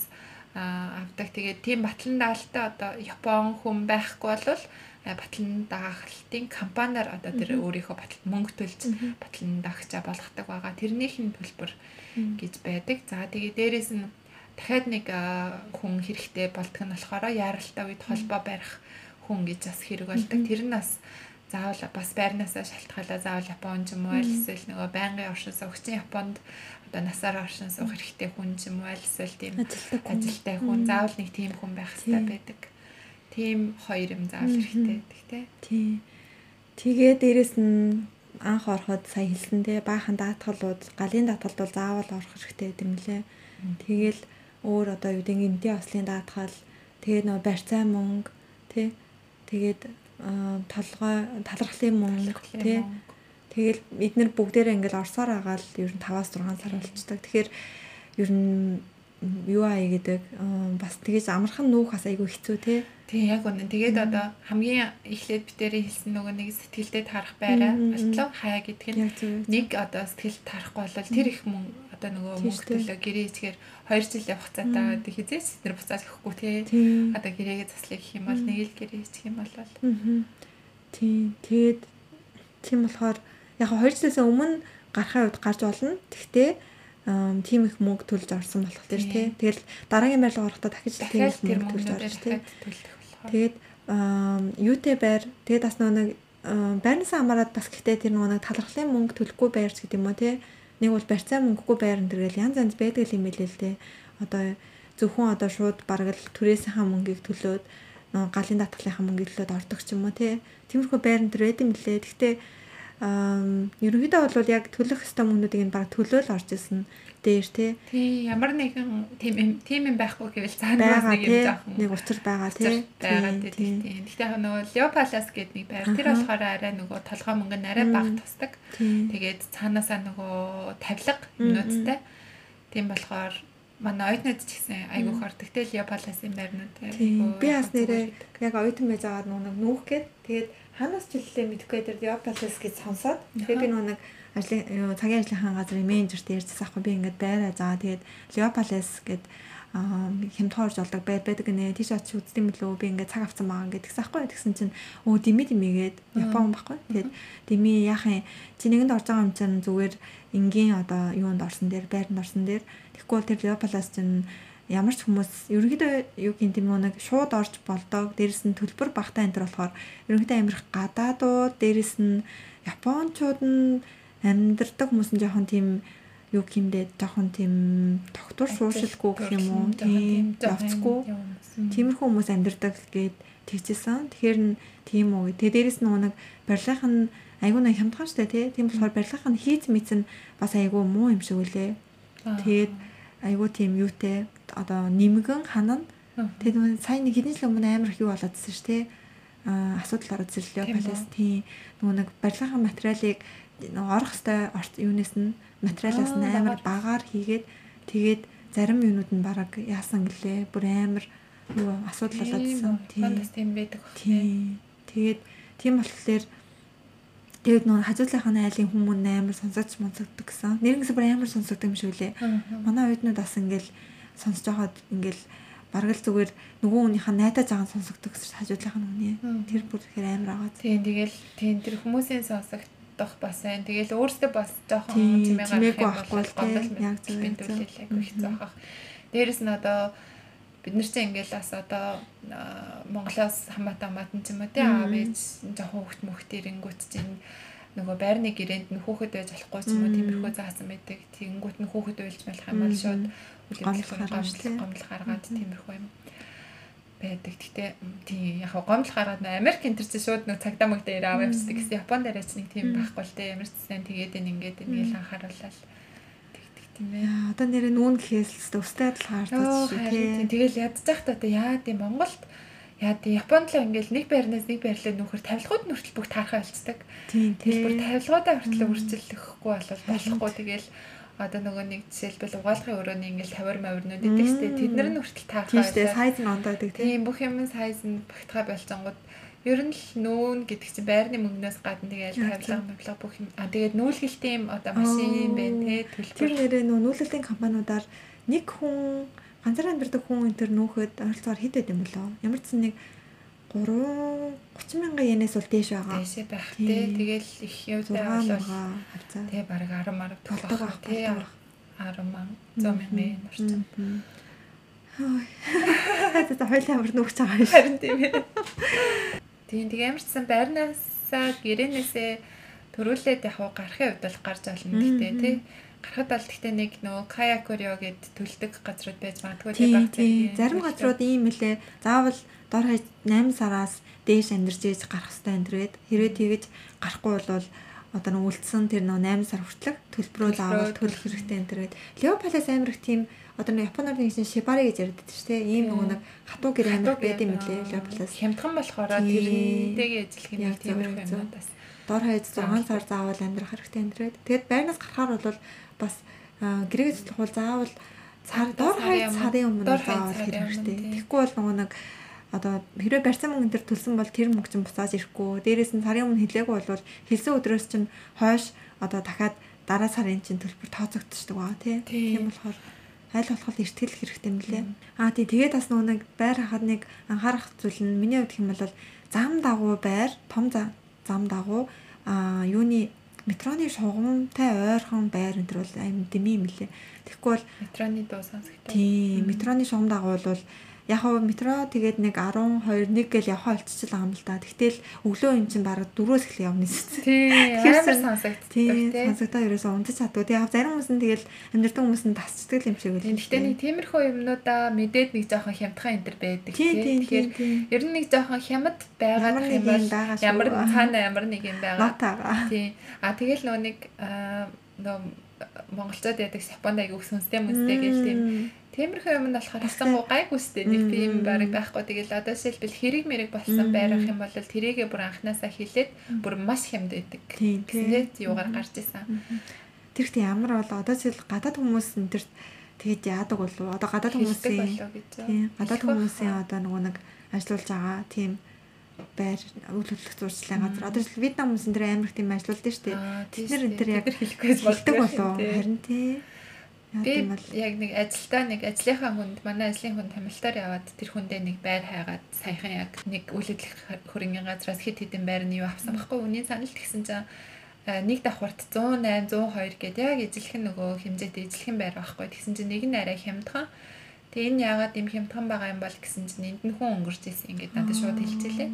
A: авдаг. Тэгээд тийм батлан даалтаа одоо Япон хүн байхгүй болвол Э, батлан даахлтын компаниар одоо тэр өөрийнхөө батал мөнгө төлж батлан даагчаа болгодог байгаа. Тэрнийх нь төлбөр гэж байдаг. За тэгээ дээрэс нь дахиад нэг хүн хэрэгтэй болдго нь болохоор яаралтай үед холбоо барих хүн гэж бас хэрэг болдог. Тэр нь бас заавал бас байрнаасаа шалтгаалаа заавал Японд ч юм уу эсвэл нөгөө байнгын оршин суугчийн Японд одоо насаараа оршин суух хэрэгтэй хүн ч юм уу эсвэл тийм ажилтай хүн. заавал нэг тийм хүн байх хэрэгтэй байдаг. Тийм хоёр юм заавал хэрэгтэй байдаг
B: тий. Тэгээ дээрэс нь анх ороход сая хэлсэндээ баахан даатгалууд галын даатгалд бол заавал орох хэрэгтэй гэдэг юм лээ. Тэгэл өөр одоо юу гэдэг гинти ослын даатгал тэгээ нөө барьцаа мөнгө тий. Тэгээд толгой талархлын мөнгө тий. Тэгэл эднэр бүгдээрээ ингээл орсоор байгаа л ер нь 5-6 сар болцдог. Тэгэхээр ер нь юу аа гэдэг бас тэгэж амархан нүүх бас айгүй хэцүү те.
A: Тийм яг үнэн. Тэгээд одоо хамгийн эхлээд битэрийн хэлсэн нөгөө нэг сэтгэлдээ тарах байраа. Болтлоо хаяа гэдэг нь нэг одоо сэтгэл тарахгүй бол тэр их мөн одоо нөгөө мөнгө төлөө гэрээ ичгээр 2 жилийн хугацаатай одоо хизээс тэр буцаад өгөхгүй те. Одоо гэрээгээ заслах гэх юм бол нэг л гэрээ ичих юм бол.
B: Тийм. Тэгээд тийм болохоор яг 2 жилээс өмнө гарахын үед гарч болно. Тэгтээ тийм их мөнгө төлж орсон болох тийм тий. Тэгэл дараагийн байрлал орохдоо дахиж тийм их мөнгө төлж орж тий. Тэгээд юутэй байр тэгээд бас нэг байрнаас хамаарат бас гэхдээ тэр нэг талархлын мөнгө төлөхгүй байрч гэдэг юм уу тий. Нэг бол барьцаа мөнгөгүй байр энэ төргээл янз янз байдаг юм билээ л тий. Одоо зөвхөн одоо шууд бараг л түрээсийнхаа мөнгийг төлөөд галын татгалынхаа мөнгийг төлөөд ордог ч юм уу тий. Тиймэрхүү байр энэ төр байд юм лээ. Гэхдээ ерөнхийдөө бол яг төлөх ёстой мөнгнүүдийг нь баг төлөөл орж исэн дээр тий.
A: Тий, ямар нэгэн тийм тийм юм байхгүй гэвэл цаанаас нэг юм жоохон
B: нэг учир байгаа тий.
A: байгаа тий. Гэхдээ нөгөө Leopalas гэдэг нэг байр тэр болохоор арай нөгөө толгой мөнгө нь арай бага тусдаг. Тэгээд цаанаасаа нөгөө тавилга юмнуудтай. Тийм болохоор манай оюутнууд ч гэсэн айгүйх ордог. Тэгэл Leopalas-ын байрнууд.
B: Би бас нэрээ яг оюутан байж байгаа нүг нүүх гээд тэгээд ханаас ч хэллээ мэдгүй дээр Diopalus гэж сонсоод. Тэгээ би нэг ажлын цагийн ажлынхаа газрын менежертэй ярьсан аахгүй би ингээд байраа. Заа тэгээд Leopalus гэд хямдхан орж олдог байр байдаг нэ. Тийш очиж үздэм билүү би ингээд цаг авсан байгаа гэдгсэн аахгүй тэгсэн чинь өө дими димигээд Япон байхгүй тэгээд дими яахын чи нэгэнд орж байгаа юм чинь зүгээр энгийн одоо юунд орсон дээр байранд орсон дээр. Тэгэхгүй бол тэр Leopalus чинь ямар ч хүмүүс ерөнхийдөө юу гин тийм нэг шууд орж болдог. Дээрэс нь төлбөр багтаа энэ төр болохоор ерөнхийдөө амирх гадаадууд, дээрэс нь японочууд нь амьдардаг хүмүүс нь жоохон тийм юу гэмдээ жоохон тийм тогтвор шууршилгүй гэх юм уу тийм явцгүй тиймэрхүү хүмүүс амьдардаг гэд тэгчихсэн. Тэгэхээр нь тийм үү. Тэгээ дээрэс нь нэг барилгынх нь айгүй нэг хямдхан штэ тий. Тийм болохоор барилгынх нь хийц мэдсэн бас айгүй муу юм шиг үлээ. Тэгээд айгүй тийм юутэй одоо нэмгэн ханана тэгээд сая нэг хэдэн жил өмнө амар их юу болоодсэн шүү дээ а асуудал ороод ирлээ Палестин. нөгөө нэг барилгын материалыг орох хэвээр юунаас нь материалаас нь амар багаар хийгээд тэгээд зарим юмнууд нь бараг яасан гэлээ? Бүр амар юу асуудал болоодсэн.
A: тийм тийм байдаг
B: Тэгээд тийм болохоор тэгээд нөө хажуудлынхаа айлын хүмүүс амар сонсогч монцогддог гэсэн. Нэрнгэс бүр амар сонсогддог юм шиг үлээ. Манай уйднууд бас ингээл сонсож байгаад ингээл бараг л зүгээр нөгөө хүнийхээ найдаж байгаа сонсогддог гэсэн хажуудлынхаа нүний. Тэр бүр тэгэхээр амар байгаа.
A: Тийм тэгэл тийм тэр хүмүүсийн сонсогдох бас байна. Тэгэл өөрсдөө бас жоохон чимээ гарах юм бол яг зөв бинтүүлэлээ гэх зөөхөх. Дээрэс нь одоо бид нар чинь ингээл бас одоо Монголоос хамаатан хамаатан ч юм уу тий аав ээж жоохон хөвгт мөхт ирэнгүүт чинь нөгөө байрны гэрээнд нь хүүхэд байж болохгүй ч юм уу тиймэрхүү заасан байдаг. Тэгэнгүүт нь хүүхэд байлж болох юм бол шууд үлэмжлэх гомдлох гомдлох гаргаад тиймэрхүү юм байдаг. Гэтэ тийм яг гомдол гаргаад Америк энэ чинь шууд нэг цагдаа мөгдөө ирээ аваа явчихдаг гэсэн Японд арайч нэг тийм байхгүй л те. Ямар ч сайн тэгээд ингээд нэг л анхааруулаад тийм ээ.
B: Одоо нэр нүүн гэхээс л өстэй адил хаардаж
A: шүү тийм. Тэгэл ядчих та одоо яа тийм Монголд яа тийм Японд л ингээл нэг байрнаас нэг байрлал нөхөр тавилгууд нь хүртэл бүх таархаа болцдог. Тийм тийм. Бүр тавилгуудаа хүртэл үржилэхгүй болол болохгүй тэгэл одоо нөгөө нэг жишээлбэл угаалгын өрөөний ингээл тавир мавирнууд идэхстэй тэд нар нь хүртэл таархаа.
B: Тийм шүү сайз нь ондоодаг
A: тийм. бүх юм сайз нь багтгаа болцонгууд Ер нь л нүүн гэдэг чинь байрны мөнгнөөс гадна тэгээд тавилга мавлага бүх юм. А тэгээд нүүлгэлтийн юм одоо машин байна те төлбөр.
B: Тэр нэрээ нүү нүүлгэлтийн компаниудаар нэг хүн ганцаар амьдардаг хүн энэ төр нүүхэд ойролцоогоор хэд байд юм болоо? Ямар ч нэг 3 30 мянган янаас бол дээш байгаа.
A: Дээшээ байх те. Тэгэл их явдаа болол. Тэгээ баг 10 марав төлөх байх те. 10 мянган 100 мянган орчим.
B: Хөөе. За хойлоо амар нүгч байгаа юм.
A: Харин тийм ээ. Тийм тэгээ ямарчсан байрнаасаа гэрээнээсээ төрүүлээд яг гарахын хувьд бол гарч олно гэхдээ тий гарахад бол гэхдээ нэг нөө каякорио гэд төлдөг газрууд байж магадгүй
B: тий баг тий. зарим газрууд ийм мөлий заавал дор хаяж 8 сараас дээш амьдарч ийж гарах хэрэгтэй энэ төргээд хэрвээ тэгэж гарахгүй бол одоо нэг үлдсэн тэр нөө 8 сар хүртэлх төлбөрөө заавал төлөх хэрэгтэй энэ төргээд Леопалас амирх тийм одоо нэг Японоор нэг чинь шибари гэж байдаг шүү дээ. Ийм нөгөө нэг хатуу гэр амир байд юм лээ Леополас.
A: Хямдхан болохоор тэрнтэйгээ ажиллах нэг тиймэрхүү юм бас.
B: Дор хаяж 6 сар заавал амьдрах хэрэгтэй амьдрээд. Тэгээд байрнаас гарахаар бол бас гэрээ цэцлэх бол заавал цар дор хаяж сарын өмнө заавал хэрэгтэй. Тэгэхгүй бол нөгөө нэг одоо хэрвээ барьсан мөнгөн дээр төлсөн бол тэр мөнгө чинь буцааж ирэхгүй. Дээрээс нь сарын өмнө хэлээгүй бол хэлсэн өдрөөс чинь хойш одоо дахиад дараа сарын чинь төлбөр тооцогдчихдаг баа тий. Тийм болохоор аль болох эртгэл хэрэгтэй юм лээ. Аа тий тэгээд бас нөгөө нэг байр хахад нэг анхаарах зүйл нь миний хувьд хэм бол зам дагуу байр том зам дагуу аа юуны метроны шугамтай ойрхон байр энэ төр бол аим дэми юм лээ. Тэгэхгүй бол
A: метроны дуу сонсогдсон.
B: Тий метроны шугам дагуу бол яг хав метро тэгээд нэг 12 1 гэл явхаа олцчихлаа юм л да. Тэгтэл өглөө юм чинь бараг 4-өөс эхлэх явна шүү
A: дээ. Тэгэхээр сонсогддог
B: тийм сонсогдоо ерөөсөө унтаж чаддгүй. Тэгээд зарим хүмүүс нь тэгэл амьдрал хүмүүс нь тасчдаг юм шиг үл.
A: Гэхдээ нэг тиймэрхүү юмнуудаа мэдээд нэг жоохон хямдхан энэ төр байдаг тийм. Тэгэхээр ер нь нэг жоохон хямд байгаад юм бол ямар цаана ямар нэг юм байгаа. Тийм. А тэгэл нөө нэг нөө Монголцоод яадаг Японд аяг өсөнстэй мөстэй гэл тийм. Тиймэрхүү юм болохоор хасан гайгүй сте нэг тийм барыг байхгүй. Тэгэл одоо жишээлбэл хэрэг мэрэг болсон байрах юм бол тэрийгэ бүр анханасаа хилээд бүр маш хямд байдаг. Тэгээд юугаар гарч исэн.
B: Тэр ихтэй ямар бол одоо жишээл гадаад хүмүүс энэ төр тэгээд яадаг болов? Одоо гадаад хүмүүсийн тийм гадаад хүмүүсийн одоо нөгөө нэг ажиллаулж байгаа тийм байр үйл хөдлөх зурцлын газар. Одоо жишээл Вьетнам хүмүүс энэ төр амирх тийм ажиллаулдаг шүү дээ. Тэд нэр энэ төр яг хэлэхгүй болдог болов харин тийм.
A: Би яг нэг ажилдаа нэг ажлынхаа хүнд манай ажлын хүн тамилтаар яваад тэр хүндээ нэг байр хайгаад саяхан яг нэг үйл хөдлөх хөрөнгөний газраас хэд хэдэн байр нь юу авсан байхгүй үний санал тэгсэн чинь нэг давхарт 108 102 гэдэг яг эзлэх нөгөө хэмжээтэй эзлэх байр байхгүй. Тэгсэн чинь нэг нь арай хямдхан Тэгээ энэ яагаад юм хямдхан байгаа юм бол гэсэн чинь энд нь хүн өнгөрч ирсэн ингээд надад шууд хэлчихлээ.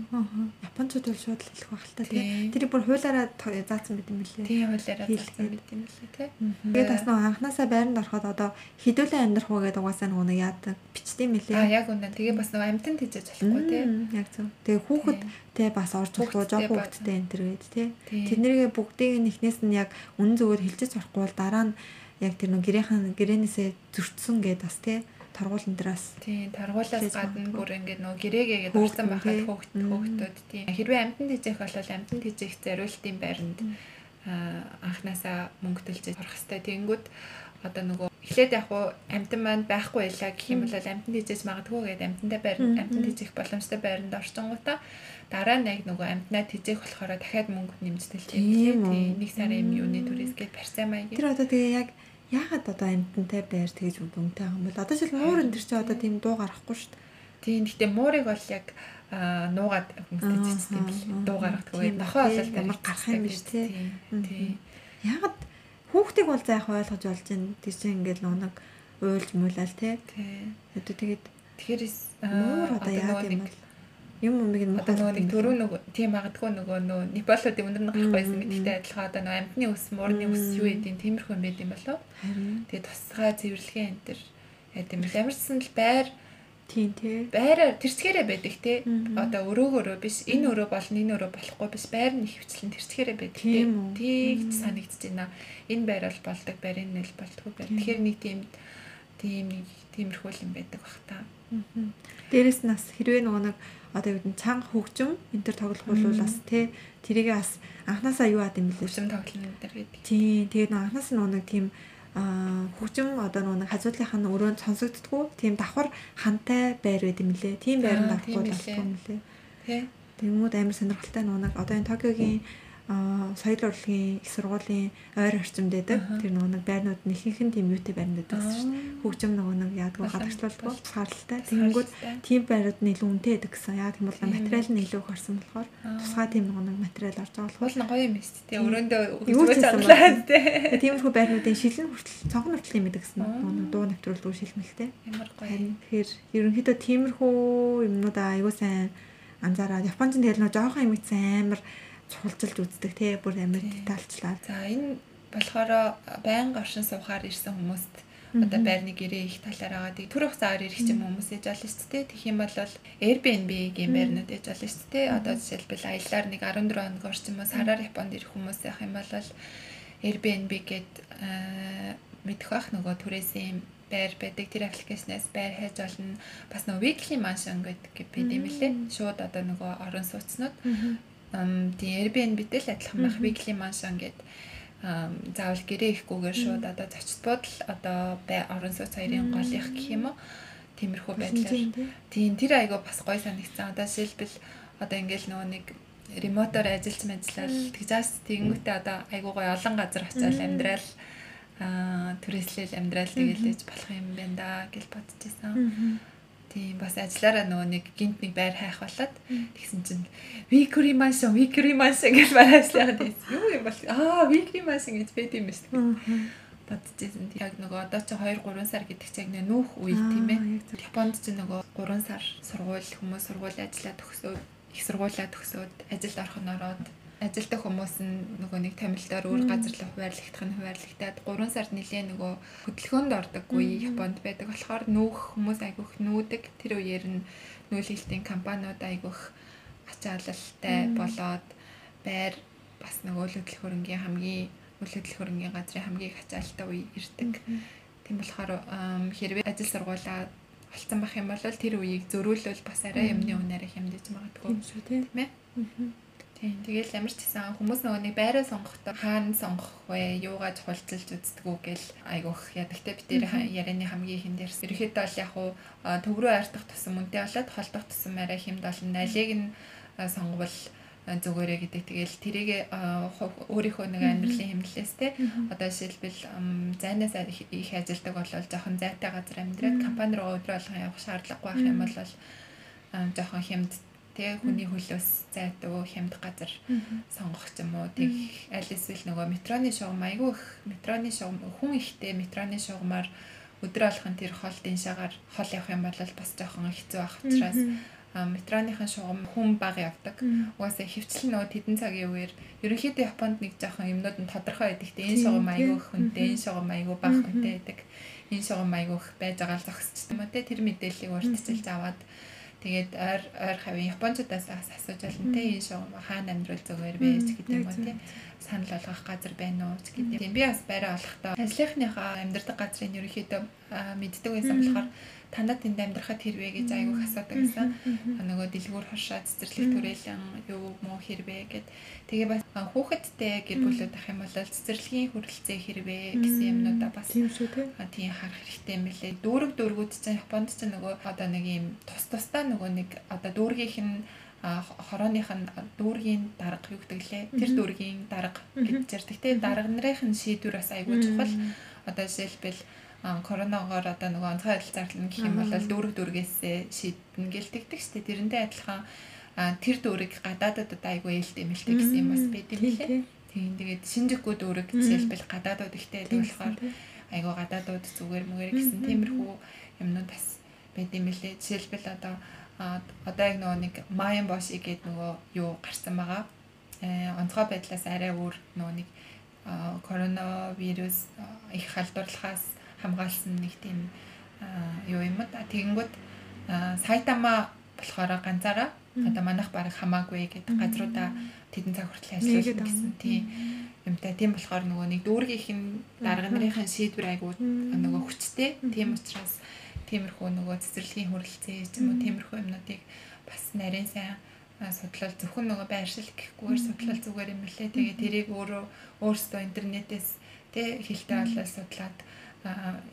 B: Япончууд бол шууд хэлэх л та тий. Тэр бүр хуулаараа заасан байт юм билээ.
A: Тий хуулаараа заасан байт юм билээ тий.
B: Тэгээд бас нөгөө анханасаа байранд ороход одоо хідүүлэн амьдрах уу гэдэг угаасаа нөгөө яадаг бичдэм билээ.
A: Аа яг үнэ. Тэгээ бас нөгөө амтан тийжэж болохгүй тий.
B: Яг зөв. Тэгээ хүүхэд тэ бас орж болохгүй жоох хүүхэдтэй энэ төр гээд тий. Тэднэргээ бүгдийг нь эхнээс нь яг үнэн зөвөөр хэлж сурахгүй бол дараа нь яг тэр нөгөө гэрээхэн гэрээнээсээ зөрчсөн гээд бас тий таргуулн дээрээс
A: тийм таргуулаас гадна бүр ингээд нөгөө гэрээгээд урсан байхад хөөхт хөөхтүүд тийм. Хэрвээ амтан тэжээх бол амтан тэжээх зориултын байранд анханасаа мөнгө төлж орох хэвээр тэгэнгүүт одоо нөгөө эхлээд яг уу амтан маань байхгүй байлаа гэх юм бол амтан тийжэж магадгүй гэдэг амтандаа байр амтан тийжих боломжтой байранд орчингуудаа дараа нь яг нөгөө амтнаа тийжэх болохоор дахиад мөнгө нэмждэг тийм нэг сарын юм юуны түрээс гээд барьсан маяг.
B: Тэр одоо тэгээ яг яагаад одоо амтантай байр тэгж үнэтэй юм бол одоо жишээл муурын тэр чинь одоо тийм дуу гарахгүй шүү дээ.
A: Тийм гэхдээ муурыг бол яг нуугаад хүмүүстэй зэцдэг бил дуу гаргадаг. Нохоо бол
B: ямар гарах юм биш тий. Тийм. Яагаад хүүхдийг бол заах ойлгож болж байна. Тэр чинь ингээл нэг уйлж муулаад тий.
A: Тий.
B: Одоо тэгээд
A: тэгэхээр
B: муур одоо яа гэм бол юм юмыг нь
A: одоо нөгөө нэг төрөө нөгөө тийм магадгүй нөгөө нөгөө Непалууд өндөр нь гарах байсан гэдэгтэй адилхан одоо нөгөө амтны ус муурны ус юу гэдэг юм тиймэрхүү юм байд юм болов. Тэгээд тусгай цэвэрлэгээ энэ төр яа гэм бэл ямарчсан л байр
B: Тийм тий.
A: Байраар тэрцгээрээ байдаг тий. Одоо өрөөгөөрөө биш энэ өрөө болно энэ өрөө болохгүй биш байр нь хөвчлэн тэрцгээрээ байдаг тий. Тийгч санагдаж байна. Энэ байр бол болдог байр энэ л болдгоо байр. Тэгэхээр нэг тийм тийм нэг тиймэрхүү юм байдаг бах та.
B: Дээрэс нь бас хэрвээ нөгөө нэг одоо юу гэдэг цанга хөгжим энэ төр тоглох бол бас тий тэрийг бас анханасаа юу ад юм бэлээ.
A: Хөгжим тоглоно энэ төр гэдэг.
B: Тий тэгээд анханаас нь нэг тийм хөгжим одоо нэг хажуудлынх нь өрөөнд сонсогддггүй тийм давхар хантай байр байд юм лээ. Тийм байранд авахгүй болохгүй юм лээ. Тий. Тэмүүд амар сонирхолтой нэг одоо энэ Токиогийн соёл урлагийн их сургуулийн ойр орчимд байдаг. Тэр нөгөө нэг байрнууд нь ихэнх нь тийм юутэй байрнууд байсан шүү дээ. Хөгжим нөгөө нэг яадгүй гадагшлуулдаг тусгаарлалтай. Тэнгүүд тийм байрууд нь илүү үнэтэй байдаг гэсэн. Яг тийм бол материал нь илүү их орсон болохоор тусгай тийм нөгөө нэг материал орж байгаа
A: болохоор гоё юм шүү дээ. Өрөөндөө хөгжмөж чадлаа
B: тий. Тиймэрхүү байрнуудын шилэн хүртэл цонхон хүртэл юм байдаг гэсэн. Нөгөө дуу навтруулдаг шилмэлтэй.
A: Ямар гоё.
B: Тэгэхээр ерөнхийдөө тиймэрхүү юмнуудаа аягүй сайн анзаараад Японч тэгэл нөгөө жоохон юм ийцэн амар чухалчилж үздэг тий бүр амар детальчлаа.
A: За энэ болохоор байнга оршин суухаар ирсэн хүмүүст одоо байрны гэрээ их талаар байгаа. Түр хугацаагаар ирэх юм хүмүүс ээж олно шүү дээ. Тэгэх юм бол Airbnb гэм байрнууд ээж олно шүү дээ. Одоо жишээлбэл аяллаар нэг 14 хоног орчим уу сараар Японд ирэх хүмүүс явах юм бол Airbnb гэд мэдэх бах. Нөгөө түрээсийн байр байдаг тэр аппликейшнээс байр хайж олно. Бас нөгөө weekly mansion гэдэг байд юм лээ. Шууд одоо нөгөө орон сууцнууд тийм Airbnb-тэй л адилхан байх weekly mansion гэдэг заавал гэрээ ихгүйгээр шууд одоо зочд буудал одоо орон сууц хоёрын голынх гэх юм уу? Тиймэрхүү байдлаар. Тийм тэр айгаа бас гой санагдсан. Одоо жишээлбэл одоо ингээл нөгөө нэг ремотоор ажиллаж мэдлэл тэгжээс тэгэнгүүтээ одоо айгуу гой олон газар очиад амьдрал аа түрээслэл амьдрал тэгэлж болох юм байна да гэж бодчихсон. Тийм бас ажиллаараа нөгөө нэг гинт нэг байр хайх болоод тэгсэн чинь Викри маншин Викри маншин гэж барайслаад байсан. Юу юм бол аа Викри маншин гэж байд юм биш бодчихсон. Яг нөгөө одоо чи 2 3 сар гэдэг чинь яг нүүх үе тийм ээ. Японд чи нөгөө 3 сар сургууль хүмүүс сургууль ажиллаад төгсөөд их сургуулаа төгсөөд ажилд орох нь ороод ажилтдаг хүмүүс нь нөгөө нэг тамилтаар өөр газар руу хуваарлагдах нь хуваарлагдаад 3 сард нэлээ нөгөө хөдөлгөөнд ордог үе Японд байдаг болохоор нүүх хүмүүс айгүйх нүүдэг тэр үеэр нь нүүлэлтийн компаниуд айгүйх ачаалалтай болоод байр бас нөгөө үйл хөдлөх хөрөнгийн хамгийн үйл хөдлөх хөрөнгийн газрын хамгийн их ачаалалтай үе ирдэг. Тийм болохоор хэрвээ ажил сургуулаа олцсон байх юм бол тэр үеийг зөрүүлвэл бас арай юмны үнээр хямдаж магадгүй. Тийм. Ээ. Тийм. Тэгэл ямар ч гэсэн хүмүүс нөгөө нэг байраа сонгохдоо хаана сонгох вэ? Юугаа чухалчилж үздэг үү гэл айгуух ядагтай би тэр ярианы хамгийн ихэнд ярьсан. Ерөнхийдөө бол яг хуу төврөө арьдах тусам үнтэй болоод холдох тусам арай хэмд олон налиг нь сонгвол зүгээрээ гэдэг. Тэгэл тэрийг өөрийнхөө нэг амьдралын хэмнэлээс те одоо жишээлбэл зайнаас их ажилдаг бол жоохон зайтай газар амьдраад компани руу өдрө болгон явах шаардлагагүй байх юм бол жоохон хэмд тий хүний хөлөөс зайдуу хямд газар сонгох юм уу тэг аль эсвэл нөгөө метроны шугам айгүй их метроны шугам хүн ихтэй метроны шугамаар өдөр алхын тэр хоолтын шагаар хол явах юм бол бас жоохон хэцүү байх учраас метроныхын шугам хүн бага явдаг. Угаасаа хөвчлэн нөгөө тэдэн цагийн үеэр ерөнхийдөө Японд нэг жоохон юмнууд нь тодорхой байдаг. Энэ шугам айгүй хүнтэй, энэ шугам айгүй бага хүнтэй байдаг. Энэ шугам айгүй байж байгаа л зогсч юм уу те тэр мэдээллийг урьдчилж аваад Тэгээд ойр ойр хавийн японочдоос асууж байна те. Энэ шоу хаана амьдрал зүгээр вэ гэдэг юм те санал болгох газар байна уу гэдэг. Тийм би бас байраа олохдоо ажлынхныхаа амьдардаг газрын ерөнхийдөө мэддэг байсан болохоор танад тэнд амьдрахад хэрвээ гэж айгүйх асуудаг гэсэн. Нөгөө дэлгүүр хашаа цэцэрлэг төрөлөн юу муу хэрвээ гэд. Тэгээ бас хүүхэдтэй гэр бүлүүд ах юм бол цэцэрлэгийн хүрэлцээ хэрвээ гэсэн юмнуудаа бас
B: тийм шүү тий.
A: Тийм харах хэрэгтэй юм лээ. Дүүрэг дүүргүүд чинь Японд чинь нөгөө одоо нэг юм тус тусдаа нөгөө нэг одоо дүүргийнх нь хорооных нь дүүргийн дарга юу гэдэг лээ. Тэр дүүргийн дарга гэж ярьдаг. Тэгээ дарга нарын шийдвэр бас айгүй чухал. Одоо жишээлбэл коронавигоор одоо нөгөө онцгой адил зарлана гэх юм бол дүүрэг дүүргээс шийднэ гэлдэгдэг шүү дээ. Тэрнтэй адилхан тэр дүүрэг гадаадад одоо айгүй ээлтэй мэлтэй гэсэн юм бас байд юм лээ. Тийм тэгээд шинжикгүй дүүрэг жишээлбэл гадаадууд ихтэй болохоор айгүй гадаадууд зүгээр мүгээр гэсэн тиймэрхүү юмнууд бас байд юм лээ. Жишээлбэл одоо А одоо яг нөгөө нэг Mayan Bosch гэдэг нөгөө юу гарсан байгаа. Э онцгой байдлаас арай өөр нөгөө нэг коронавирус их халдварлахаас хамгаалсан нэг тийм юу юм да. Тэгэнгүүт Сайтама болохоор ганцаараа одоо манайх баг хамаагүй гэдэг газруудаа тэдэн цаг хүртэл ажиллуулсан гэсэн тийм юмтай. Тийм болохоор нөгөө нэг дүүргийнх нь дарга нарын шийдвэр айгуу нөгөө хүчтэй. Тийм учраас тиймэрхүү нөгөө цэцэрлэгийн хүрэлцээ ч юм уу? Тиймэрхүү юмнуудыг бас нарийн сайн судлал зөвхөн нөгөө байршил гэхгүйгээр судлал зүгээр юм лээ. Тэгээ тэрийг өөрөө өөрсдөө интернетээс тэ хилтэй болоод судлаад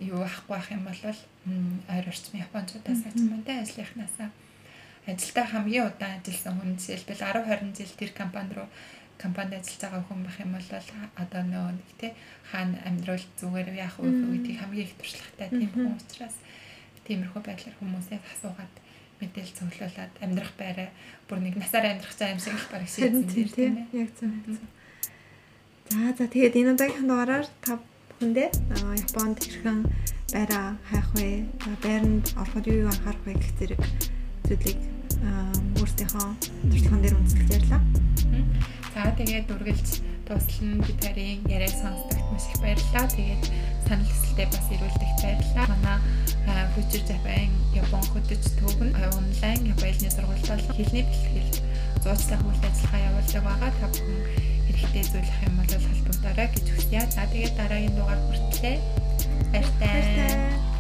A: юу ахгүй байх юм бол ойр орчмын японочдоос тэ ажлынхнаасаа ажилдаа хамгийн удаан ажилласан хүн жишээлбэл 10 20 жил тэр компани руу компанид ажиллаж байгаа хүн байх юм бол одоо нөгөө нэг тий хаана амьдрал зүгээр яах вэ гэдгийг хамгийн их туршлагатай тийм хүн учраас тиймэрхүү байдлаар хүмүүсээс асуугаад мэдээл цуглуулад амьдрах байраа бүр нэг насаар амьдрах цаа юм шиг л бараг шийдсэн тийм.
B: Яг зөв. За за тэгээд энэ удаагийн дугаараар та бүхэндээ Японд хэрхэн байраа хайх вэ? Байранд ороход юу юу анхаарах вэ гэх зэрэг зүйлийг өөрсдийнхөө туршлаган дээр үндэслэж ярьлаа.
A: За тэгээд үргэлж туслан би тарын яриаг сонсдогт маш их баярлалаа. Тэгээд санал хүсэлтэд бас ирүүлдэгт баярлалаа. Манай Future Japan Япон хөтөч төв нь онлайн Японы сургуультай хэлний бэлтгэл зуучлах үйл ажиллагаа явуулдаг байгаа. Та бүхэн хэрэгтэй зүйлэх юм бол холбогдорой гэж хүсье. За тэгээд дараагийн дугаар хүртлээ. Баяртай.